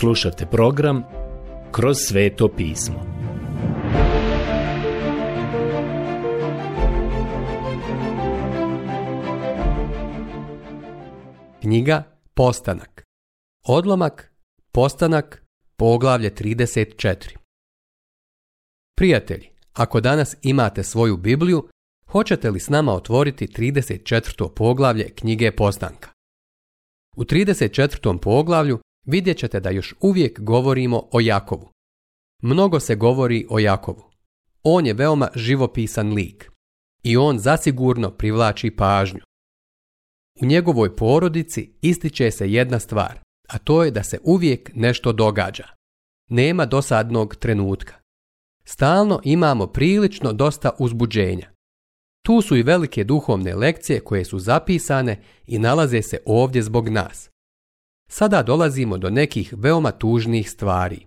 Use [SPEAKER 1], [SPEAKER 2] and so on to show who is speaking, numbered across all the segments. [SPEAKER 1] Slušate program Kroz sveto pismo. Knjiga Postanak. Odlomak Postanak poglavlje 34. Prijatelji, ako danas imate svoju Bibliju, hoćete li s nama otvoriti 34. poglavlje knjige Postanka? U 34. poglavlju vidjet ćete da još uvijek govorimo o Jakovu. Mnogo se govori o Jakovu. On je veoma živopisan lik i on zasigurno privlači pažnju. U njegovoj porodici ističe se jedna stvar, a to je da se uvijek nešto događa. Nema dosadnog trenutka. Stalno imamo prilično dosta uzbuđenja. Tu su i velike duhovne lekcije koje su zapisane i nalaze se ovdje zbog nas sada dolazimo do nekih veoma tužnih stvari.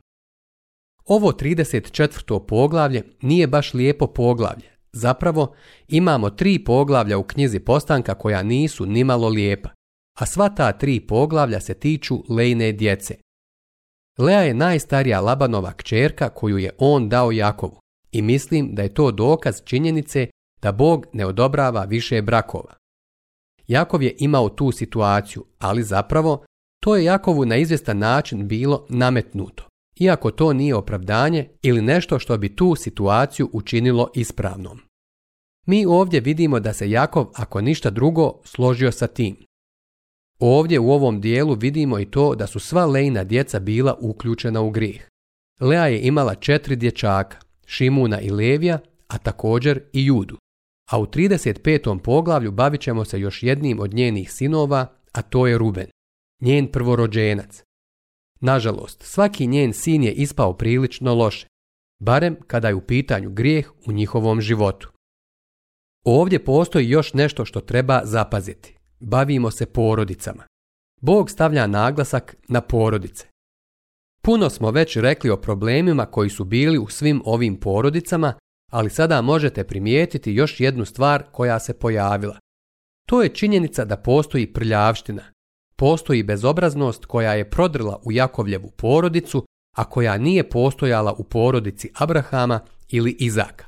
[SPEAKER 1] Ovo 34. poglavlje nije baš lijepo poglavlje. Zapravo, imamo tri poglavlja u knjizi Postanka koja nisu nimalo lijepa, a sva ta tri poglavlja se tiču Lejne djece. Lea je najstarija Labanova kćerka koju je on dao Jakovu i mislim da je to dokaz činjenice da Bog ne odobrava više brakova. Jakov je imao tu situaciju, ali zapravo to je Jakovu na izvjestan način bilo nametnuto, iako to nije opravdanje ili nešto što bi tu situaciju učinilo ispravnom. Mi ovdje vidimo da se Jakov, ako ništa drugo, složio sa tim. Ovdje u ovom dijelu vidimo i to da su sva Lejna djeca bila uključena u grijeh. Lea je imala četiri dječaka, Šimuna i Levija, a također i Judu. A u 35. poglavlju bavit ćemo se još jednim od njenih sinova, a to je Ruben njen prvorođenac. Nažalost, svaki njen sin je ispao prilično loše, barem kada je u pitanju grijeh u njihovom životu. Ovdje postoji još nešto što treba zapaziti. Bavimo se porodicama. Bog stavlja naglasak na porodice. Puno smo već rekli o problemima koji su bili u svim ovim porodicama, ali sada možete primijetiti još jednu stvar koja se pojavila. To je činjenica da postoji prljavština, Postoji bezobraznost koja je prodrla u Jakovljevu porodicu, a koja nije postojala u porodici Abrahama ili Izaka.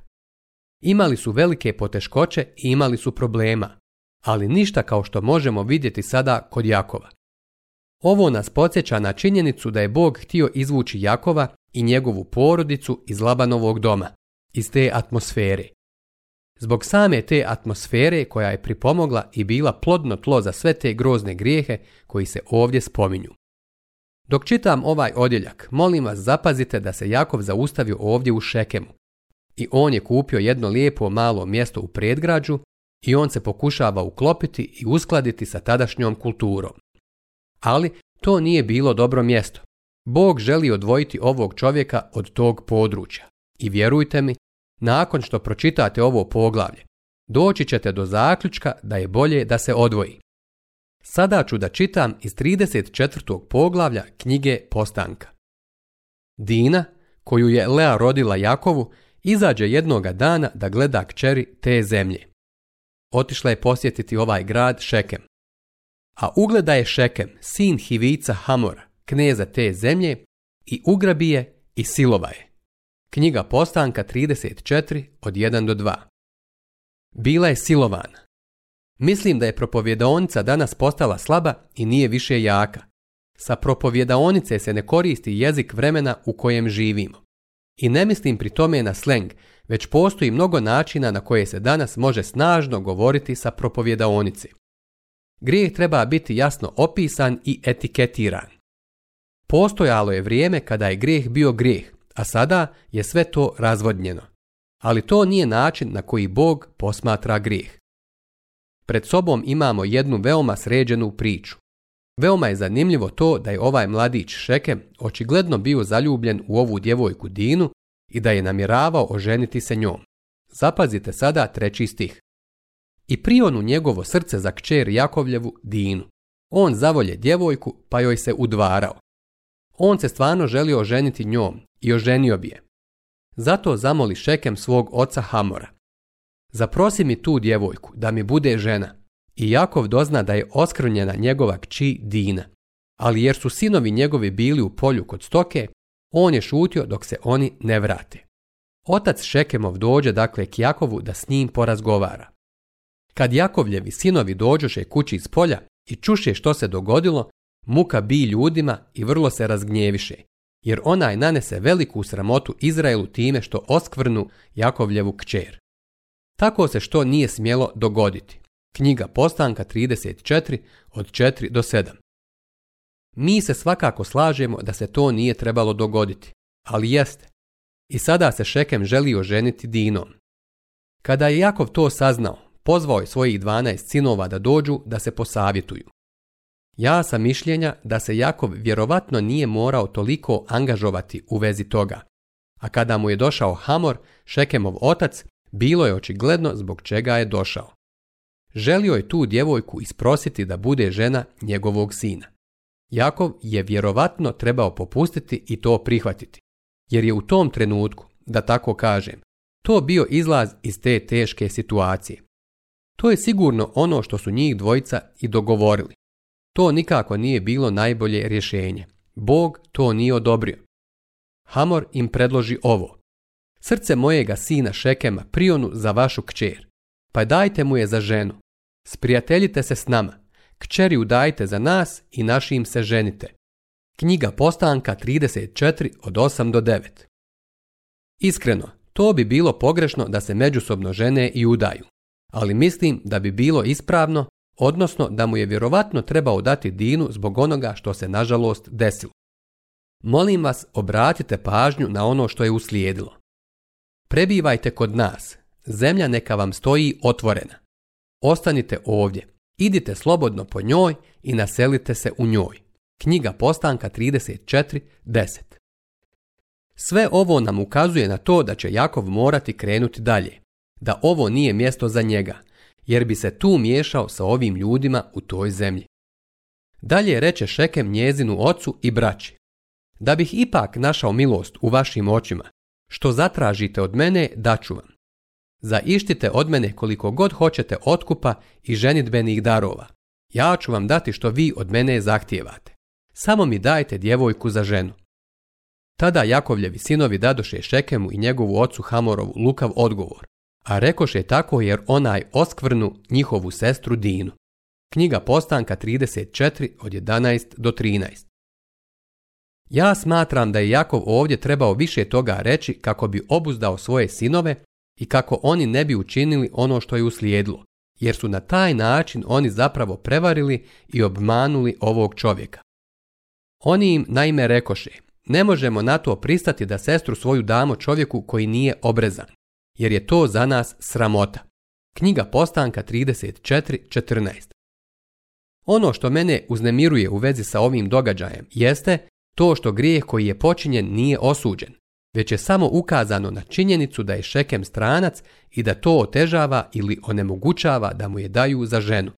[SPEAKER 1] Imali su velike poteškoće i imali su problema, ali ništa kao što možemo vidjeti sada kod Jakova. Ovo nas podsjeća na činjenicu da je Bog htio izvući Jakova i njegovu porodicu iz Labanovog doma, iz te atmosfere, Zbog same te atmosfere koja je pripomogla i bila plodno tlo za sve te grozne grijehe koji se ovdje spominju. Dok čitam ovaj odjeljak, molim vas zapazite da se Jakov zaustavio ovdje u Šekemu. I on je kupio jedno lijepo malo mjesto u predgrađu i on se pokušava uklopiti i uskladiti sa tadašnjom kulturom. Ali to nije bilo dobro mjesto. Bog želi odvojiti ovog čovjeka od tog područja. I vjerujte mi, nakon što pročitate ovo poglavlje, doći ćete do zaključka da je bolje da se odvoji. Sada ću da čitam iz 34. poglavlja knjige Postanka. Dina, koju je Lea rodila Jakovu, izađe jednoga dana da gleda kćeri te zemlje. Otišla je posjetiti ovaj grad Šekem. A ugleda je Šekem, sin Hivica Hamora, kneza te zemlje, i ugrabi je i silova je. Knjiga Postanka 34 od 1 do 2. Bila je silovana. Mislim da je propovjedaonica danas postala slaba i nije više jaka. Sa propovjedaonice se ne koristi jezik vremena u kojem živimo. I ne mislim pri tome na sleng, već postoji mnogo načina na koje se danas može snažno govoriti sa propovjedaonice. Grijeh treba biti jasno opisan i etiketiran. Postojalo je vrijeme kada je grijeh bio grijeh, a sada je sve to razvodnjeno. Ali to nije način na koji Bog posmatra grijeh. Pred sobom imamo jednu veoma sređenu priču. Veoma je zanimljivo to da je ovaj mladić Šeke očigledno bio zaljubljen u ovu djevojku Dinu i da je namjeravao oženiti se njom. Zapazite sada treći stih. I prionu njegovo srce za kćer Jakovljevu Dinu. On zavolje djevojku pa joj se udvarao. On se stvarno želio oženiti njom, i oženio bi je. Zato zamoli šekem svog oca Hamora. Zaprosi mi tu djevojku da mi bude žena. I Jakov dozna da je oskrnjena njegova kći Dina. Ali jer su sinovi njegovi bili u polju kod stoke, on je šutio dok se oni ne vrate. Otac Šekemov dođe dakle k Jakovu da s njim porazgovara. Kad Jakovljevi sinovi dođoše kući iz polja i čuše što se dogodilo, muka bi ljudima i vrlo se razgnjeviše jer onaj nanese veliku sramotu Izraelu time što oskvrnu Jakovljevu kćer. Tako se što nije smjelo dogoditi. Knjiga Postanka 34 od 4 do 7. Mi se svakako slažemo da se to nije trebalo dogoditi, ali jeste. I sada se Šekem želi oženiti Dinom. Kada je Jakov to saznao, pozvao je svojih 12 sinova da dođu da se posavjetuju. Ja sam mišljenja da se Jakov vjerovatno nije morao toliko angažovati u vezi toga. A kada mu je došao Hamor, Šekemov otac, bilo je očigledno zbog čega je došao. Želio je tu djevojku isprositi da bude žena njegovog sina. Jakov je vjerovatno trebao popustiti i to prihvatiti. Jer je u tom trenutku, da tako kažem, to bio izlaz iz te teške situacije. To je sigurno ono što su njih dvojica i dogovorili. To nikako nije bilo najbolje rješenje. Bog to nije odobrio. Hamor im predloži ovo. Srce mojega sina Šekema prionu za vašu kćer, pa dajte mu je za ženu. Sprijateljite se s nama, kćeri udajte za nas i našim se ženite. Knjiga postanka 34 od 8 do 9 Iskreno, to bi bilo pogrešno da se međusobno žene i udaju, ali mislim da bi bilo ispravno odnosno da mu je vjerovatno trebao dati dinu zbog onoga što se nažalost desilo. Molim vas, obratite pažnju na ono što je uslijedilo. Prebivajte kod nas, zemlja neka vam stoji otvorena. Ostanite ovdje, idite slobodno po njoj i naselite se u njoj. Knjiga Postanka 34.10 Sve ovo nam ukazuje na to da će Jakov morati krenuti dalje, da ovo nije mjesto za njega – jer bi se tu miješao sa ovim ljudima u toj zemlji. Dalje reče Šekem njezinu ocu i braći. Da bih ipak našao milost u vašim očima, što zatražite od mene, daću vam. Zaištite od mene koliko god hoćete otkupa i ženitbenih darova. Ja ću vam dati što vi od mene zahtijevate. Samo mi dajte djevojku za ženu. Tada Jakovljevi sinovi dadoše Šekemu i njegovu ocu Hamorovu lukav odgovor, a rekoše tako jer onaj oskvrnu njihovu sestru Dinu. Knjiga Postanka 34 od 11 do 13. Ja smatram da je Jakov ovdje trebao više toga reći kako bi obuzdao svoje sinove i kako oni ne bi učinili ono što je uslijedilo, jer su na taj način oni zapravo prevarili i obmanuli ovog čovjeka. Oni im naime rekoše, ne možemo na to pristati da sestru svoju damo čovjeku koji nije obrezan jer je to za nas sramota. Knjiga Postanka 34.14 Ono što mene uznemiruje u vezi sa ovim događajem jeste to što grijeh koji je počinjen nije osuđen, već je samo ukazano na činjenicu da je šekem stranac i da to otežava ili onemogućava da mu je daju za ženu.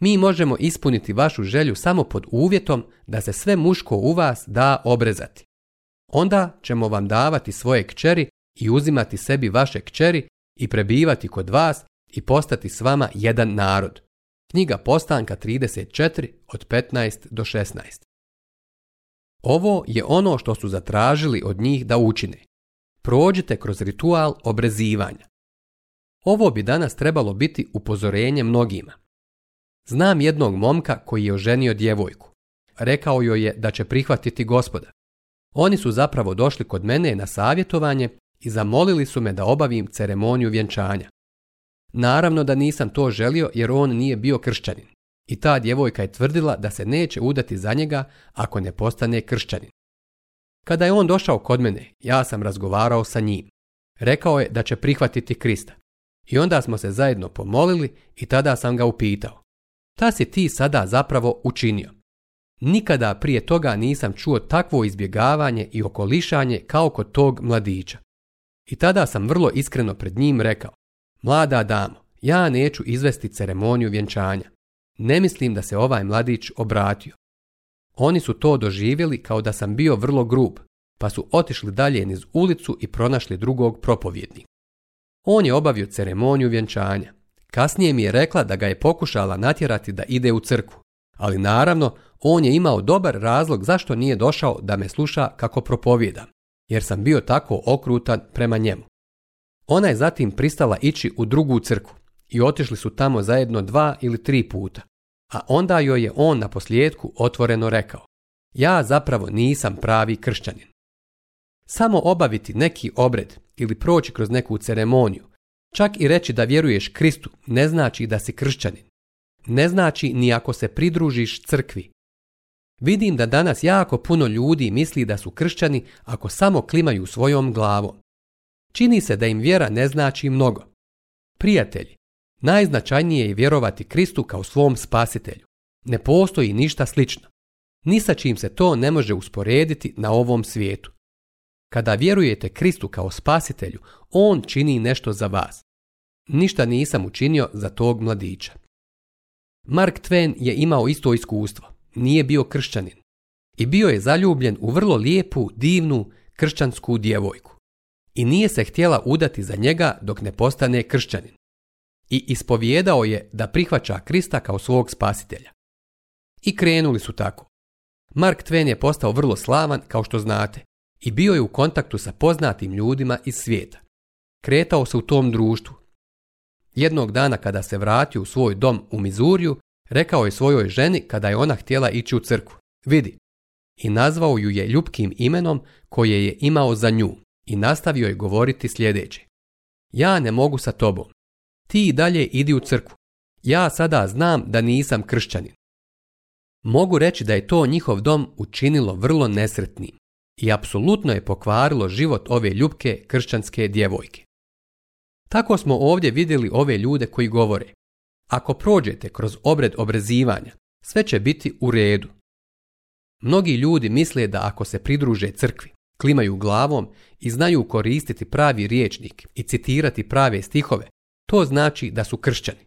[SPEAKER 1] Mi možemo ispuniti vašu želju samo pod uvjetom da se sve muško u vas da obrezati. Onda ćemo vam davati svoje kćeri i uzimati sebi vaše kćeri i prebivati kod vas i postati s vama jedan narod. Knjiga Postanka 34 od 15 do 16. Ovo je ono što su zatražili od njih da učine. Prođite kroz ritual obrezivanja. Ovo bi danas trebalo biti upozorenje mnogima. Znam jednog momka koji je oženio djevojku. Rekao joj je da će prihvatiti gospoda. Oni su zapravo došli kod mene na savjetovanje i zamolili su me da obavim ceremoniju vjenčanja. Naravno da nisam to želio jer on nije bio kršćanin i ta djevojka je tvrdila da se neće udati za njega ako ne postane kršćanin. Kada je on došao kod mene, ja sam razgovarao sa njim. Rekao je da će prihvatiti Krista. I onda smo se zajedno pomolili i tada sam ga upitao. Ta si ti sada zapravo učinio. Nikada prije toga nisam čuo takvo izbjegavanje i okolišanje kao kod tog mladića. I tada sam vrlo iskreno pred njim rekao, mlada damo, ja neću izvesti ceremoniju vjenčanja. Ne mislim da se ovaj mladić obratio. Oni su to doživjeli kao da sam bio vrlo grub, pa su otišli dalje niz ulicu i pronašli drugog propovjednika. On je obavio ceremoniju vjenčanja. Kasnije mi je rekla da ga je pokušala natjerati da ide u crku, ali naravno on je imao dobar razlog zašto nije došao da me sluša kako propovjedam jer sam bio tako okrutan prema njemu. Ona je zatim pristala ići u drugu crku i otišli su tamo zajedno dva ili tri puta, a onda joj je on na posljedku otvoreno rekao ja zapravo nisam pravi kršćanin. Samo obaviti neki obred ili proći kroz neku ceremoniju, čak i reći da vjeruješ Kristu ne znači da si kršćanin. Ne znači ni ako se pridružiš crkvi, Vidim da danas jako puno ljudi misli da su kršćani ako samo klimaju svojom glavom. Čini se da im vjera ne znači mnogo. Prijatelji, najznačajnije je vjerovati Kristu kao svom spasitelju. Ne postoji ništa slično. Ni sa čim se to ne može usporediti na ovom svijetu. Kada vjerujete Kristu kao spasitelju, On čini nešto za vas. Ništa nisam učinio za tog mladića. Mark Twain je imao isto iskustvo nije bio kršćanin i bio je zaljubljen u vrlo lijepu, divnu kršćansku djevojku i nije se htjela udati za njega dok ne postane kršćanin i ispovijedao je da prihvaća Krista kao svog spasitelja. I krenuli su tako. Mark Twain je postao vrlo slavan, kao što znate, i bio je u kontaktu sa poznatim ljudima iz svijeta. Kretao se u tom društvu. Jednog dana kada se vratio u svoj dom u Mizuriju, Rekao je svojoj ženi kada je ona htjela ići u crku. Vidi. I nazvao ju je ljubkim imenom koje je imao za nju i nastavio je govoriti sljedeće. Ja ne mogu sa tobom. Ti i dalje idi u crku. Ja sada znam da nisam kršćanin. Mogu reći da je to njihov dom učinilo vrlo nesretnim i apsolutno je pokvarilo život ove ljubke kršćanske djevojke. Tako smo ovdje vidjeli ove ljude koji govore ako prođete kroz obred obrezivanja, sve će biti u redu. Mnogi ljudi misle da ako se pridruže crkvi, klimaju glavom i znaju koristiti pravi riječnik i citirati prave stihove, to znači da su kršćani.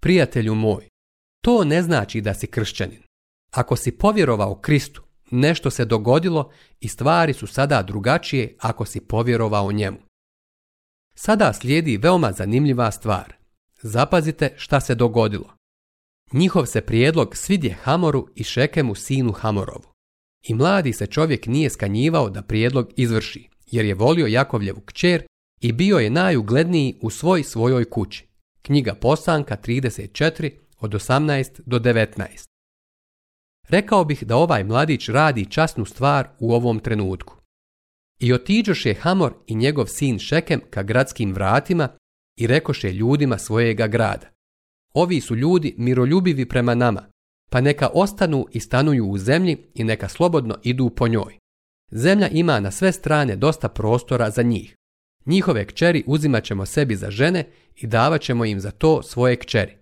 [SPEAKER 1] Prijatelju moj, to ne znači da si kršćanin. Ako si povjerovao Kristu, nešto se dogodilo i stvari su sada drugačije ako si povjerovao njemu. Sada slijedi veoma zanimljiva stvar. Zapazite šta se dogodilo. Njihov se prijedlog svidje Hamoru i Šekemu sinu Hamorovu. I mladi se čovjek nije skanjivao da prijedlog izvrši, jer je volio Jakovljevu kćer i bio je najugledniji u svoj svojoj kući. Knjiga Posanka 34 od 18 do 19. Rekao bih da ovaj mladić radi časnu stvar u ovom trenutku. I otiđoš je Hamor i njegov sin Šekem ka gradskim vratima i rekoše ljudima svojega grada. Ovi su ljudi miroljubivi prema nama, pa neka ostanu i stanuju u zemlji i neka slobodno idu po njoj. Zemlja ima na sve strane dosta prostora za njih. Njihove kćeri uzimat ćemo sebi za žene i davat ćemo im za to svoje kćeri.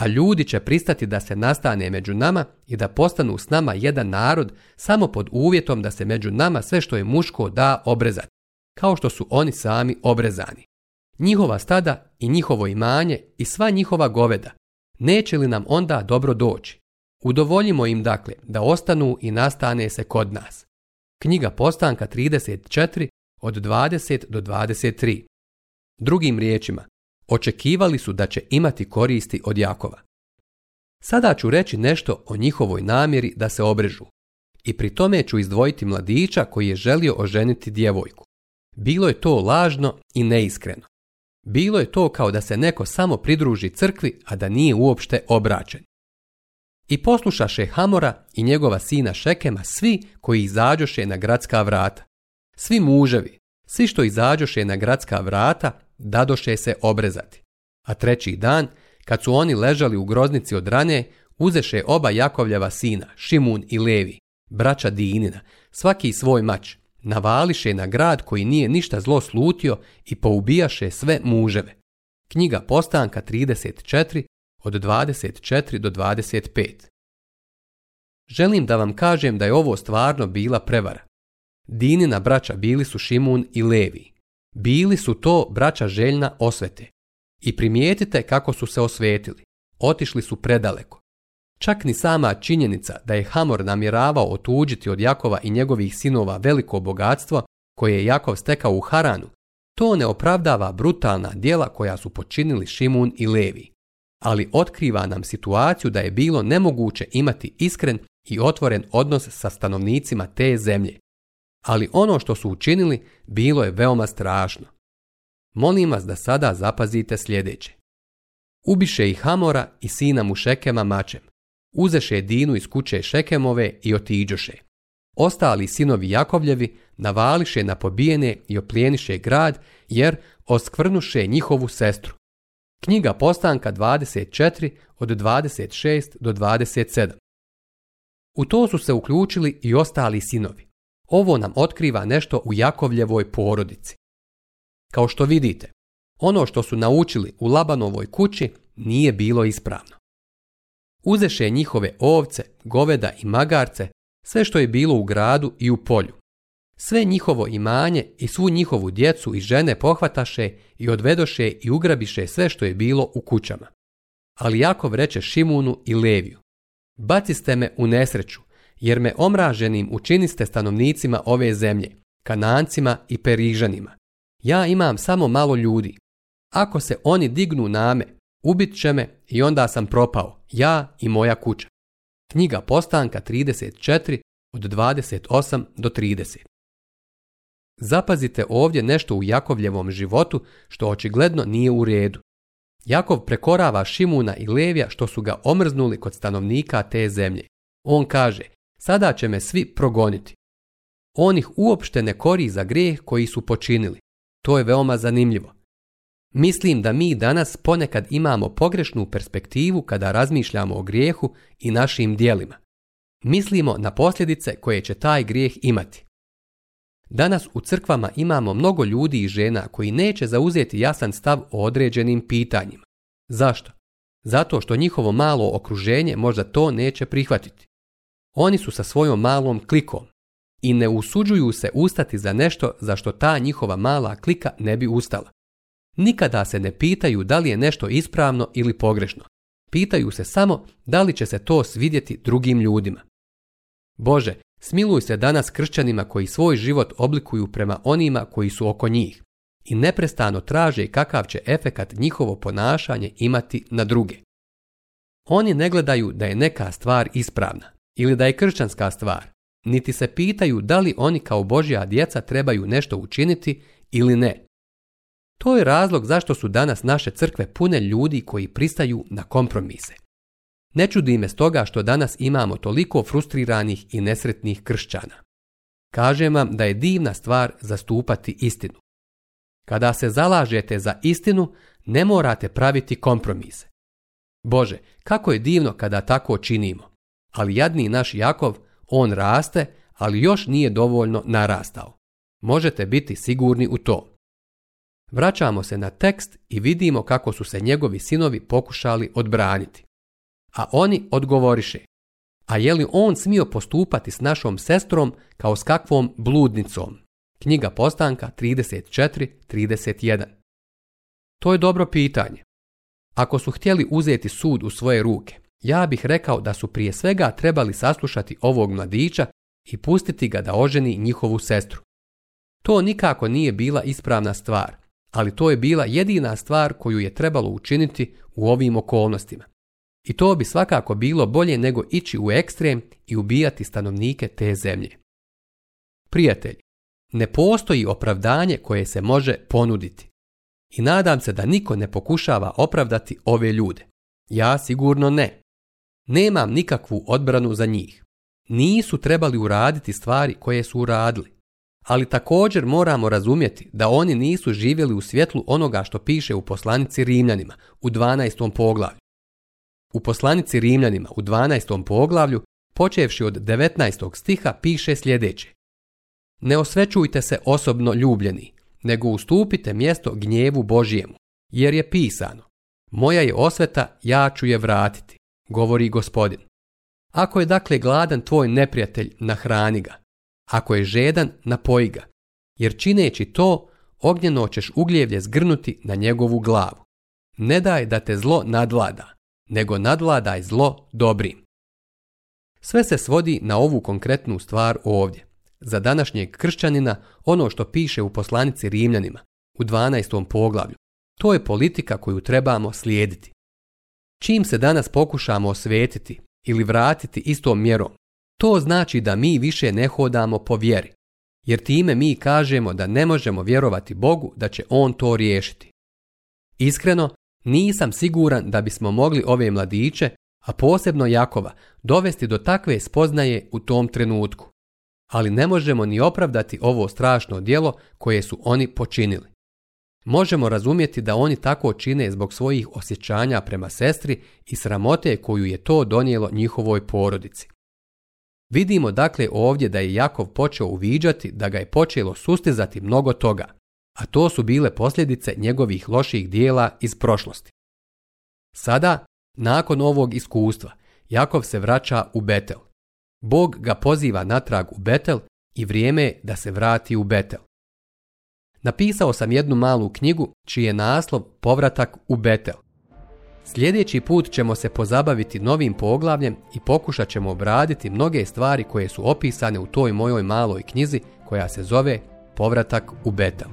[SPEAKER 1] A ljudi će pristati da se nastane među nama i da postanu s nama jedan narod samo pod uvjetom da se među nama sve što je muško da obrezati, kao što su oni sami obrezani njihova stada i njihovo imanje i sva njihova goveda. Neće li nam onda dobro doći? Udovoljimo im dakle da ostanu i nastane se kod nas. Knjiga Postanka 34 od 20 do 23. Drugim riječima, očekivali su da će imati koristi od Jakova. Sada ću reći nešto o njihovoj namjeri da se obrežu. I pri tome ću izdvojiti mladića koji je želio oženiti djevojku. Bilo je to lažno i neiskreno. Bilo je to kao da se neko samo pridruži crkvi, a da nije uopšte obraćen. I poslušaše Hamora i njegova sina Šekema svi koji izađoše na gradska vrata. Svi muževi, svi što izađoše na gradska vrata, dadoše se obrezati. A treći dan, kad su oni ležali u groznici od rane, uzeše oba Jakovljeva sina, Šimun i Levi, braća Dinina, svaki svoj mač, navališe na grad koji nije ništa zlo slutio i poubijaše sve muževe. Knjiga Postanka 34 od 24 do 25. Želim da vam kažem da je ovo stvarno bila prevara. Dinina braća bili su Šimun i Levi. Bili su to braća željna osvete. I primijetite kako su se osvetili. Otišli su predaleko. Čak ni sama činjenica da je Hamor namjeravao otuđiti od Jakova i njegovih sinova veliko bogatstvo koje je Jakov stekao u Haranu, to ne opravdava brutalna djela koja su počinili Šimun i Levi, ali otkriva nam situaciju da je bilo nemoguće imati iskren i otvoren odnos sa stanovnicima te zemlje. Ali ono što su učinili bilo je veoma strašno. Molim vas da sada zapazite sljedeće. Ubiše i Hamora i sina mu Šekema mačem, uzeše Dinu iz kuće Šekemove i otiđoše. Ostali sinovi Jakovljevi navališe na pobijene i oplijeniše grad jer oskvrnuše njihovu sestru. Knjiga Postanka 24 od 26 do 27. U to su se uključili i ostali sinovi. Ovo nam otkriva nešto u Jakovljevoj porodici. Kao što vidite, ono što su naučili u Labanovoj kući nije bilo ispravno. Uzeše njihove ovce, goveda i magarce, sve što je bilo u gradu i u polju. Sve njihovo imanje i svu njihovu djecu i žene pohvataše i odvedoše i ugrabiše sve što je bilo u kućama. Ali Jakov reče Šimunu i Leviju, baciste me u nesreću, jer me omraženim učiniste stanovnicima ove zemlje, kanancima i perižanima. Ja imam samo malo ljudi. Ako se oni dignu na me, Ubit će me i onda sam propao, ja i moja kuća. Knjiga Postanka 34 od 28 do 30. Zapazite ovdje nešto u Jakovljevom životu što očigledno nije u redu. Jakov prekorava Šimuna i Levija što su ga omrznuli kod stanovnika te zemlje. On kaže, sada će me svi progoniti. On ih uopšte ne kori za grijeh koji su počinili. To je veoma zanimljivo. Mislim da mi danas ponekad imamo pogrešnu perspektivu kada razmišljamo o grijehu i našim dijelima. Mislimo na posljedice koje će taj grijeh imati. Danas u crkvama imamo mnogo ljudi i žena koji neće zauzeti jasan stav o određenim pitanjima. Zašto? Zato što njihovo malo okruženje možda to neće prihvatiti. Oni su sa svojom malom klikom i ne usuđuju se ustati za nešto za što ta njihova mala klika ne bi ustala. Nikada se ne pitaju da li je nešto ispravno ili pogrešno. Pitaju se samo da li će se to svidjeti drugim ljudima. Bože, smiluj se danas kršćanima koji svoj život oblikuju prema onima koji su oko njih i neprestano traže kakav će efekat njihovo ponašanje imati na druge. Oni ne gledaju da je neka stvar ispravna ili da je kršćanska stvar, niti se pitaju da li oni kao Božja djeca trebaju nešto učiniti ili ne. To je razlog zašto su danas naše crkve pune ljudi koji pristaju na kompromise. Ne čudi me stoga što danas imamo toliko frustriranih i nesretnih kršćana. Kažem vam da je divna stvar zastupati istinu. Kada se zalažete za istinu, ne morate praviti kompromise. Bože, kako je divno kada tako činimo. Ali jadni naš Jakov, on raste, ali još nije dovoljno narastao. Možete biti sigurni u to. Vraćamo se na tekst i vidimo kako su se njegovi sinovi pokušali odbraniti. A oni odgovoriše, a je li on smio postupati s našom sestrom kao s kakvom bludnicom? Knjiga postanka 34.31 To je dobro pitanje. Ako su htjeli uzeti sud u svoje ruke, ja bih rekao da su prije svega trebali saslušati ovog mladića i pustiti ga da oženi njihovu sestru. To nikako nije bila ispravna stvar, ali to je bila jedina stvar koju je trebalo učiniti u ovim okolnostima. I to bi svakako bilo bolje nego ići u ekstrem i ubijati stanovnike te zemlje. Prijatelj, ne postoji opravdanje koje se može ponuditi. I nadam se da niko ne pokušava opravdati ove ljude. Ja sigurno ne. Nemam nikakvu odbranu za njih. Nisu trebali uraditi stvari koje su uradili ali također moramo razumjeti da oni nisu živjeli u svjetlu onoga što piše u poslanici Rimljanima u 12. poglavlju. U poslanici Rimljanima u 12. poglavlju, počevši od 19. stiha, piše sljedeće. Ne osvećujte se osobno ljubljeni, nego ustupite mjesto gnjevu Božijemu, jer je pisano. Moja je osveta, ja ću je vratiti, govori gospodin. Ako je dakle gladan tvoj neprijatelj, nahrani ga. Ako je žedan, napoji ga, jer čineći to, ognjeno ćeš ugljevlje zgrnuti na njegovu glavu. Ne daj da te zlo nadlada, nego nadvladaj zlo dobrim. Sve se svodi na ovu konkretnu stvar ovdje. Za današnjeg kršćanina ono što piše u poslanici Rimljanima u 12. poglavlju. To je politika koju trebamo slijediti. Čim se danas pokušamo osvetiti ili vratiti istom mjerom, to znači da mi više ne hodamo po vjeri, jer time mi kažemo da ne možemo vjerovati Bogu da će On to riješiti. Iskreno, nisam siguran da bismo mogli ove mladiće, a posebno Jakova, dovesti do takve spoznaje u tom trenutku. Ali ne možemo ni opravdati ovo strašno djelo koje su oni počinili. Možemo razumjeti da oni tako čine zbog svojih osjećanja prema sestri i sramote koju je to donijelo njihovoj porodici. Vidimo dakle ovdje da je Jakov počeo uviđati da ga je počelo sustizati mnogo toga, a to su bile posljedice njegovih loših dijela iz prošlosti. Sada, nakon ovog iskustva, Jakov se vraća u Betel. Bog ga poziva natrag u Betel i vrijeme je da se vrati u Betel. Napisao sam jednu malu knjigu čiji je naslov Povratak u Betel. Sljedeći put ćemo se pozabaviti novim poglavljem i pokušat ćemo obraditi mnoge stvari koje su opisane u toj mojoj maloj knjizi koja se zove Povratak u Betel.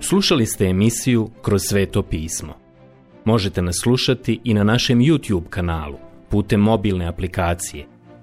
[SPEAKER 2] Slušali ste emisiju Kroz sveto pismo. Možete nas slušati i na našem YouTube kanalu putem mobilne aplikacije –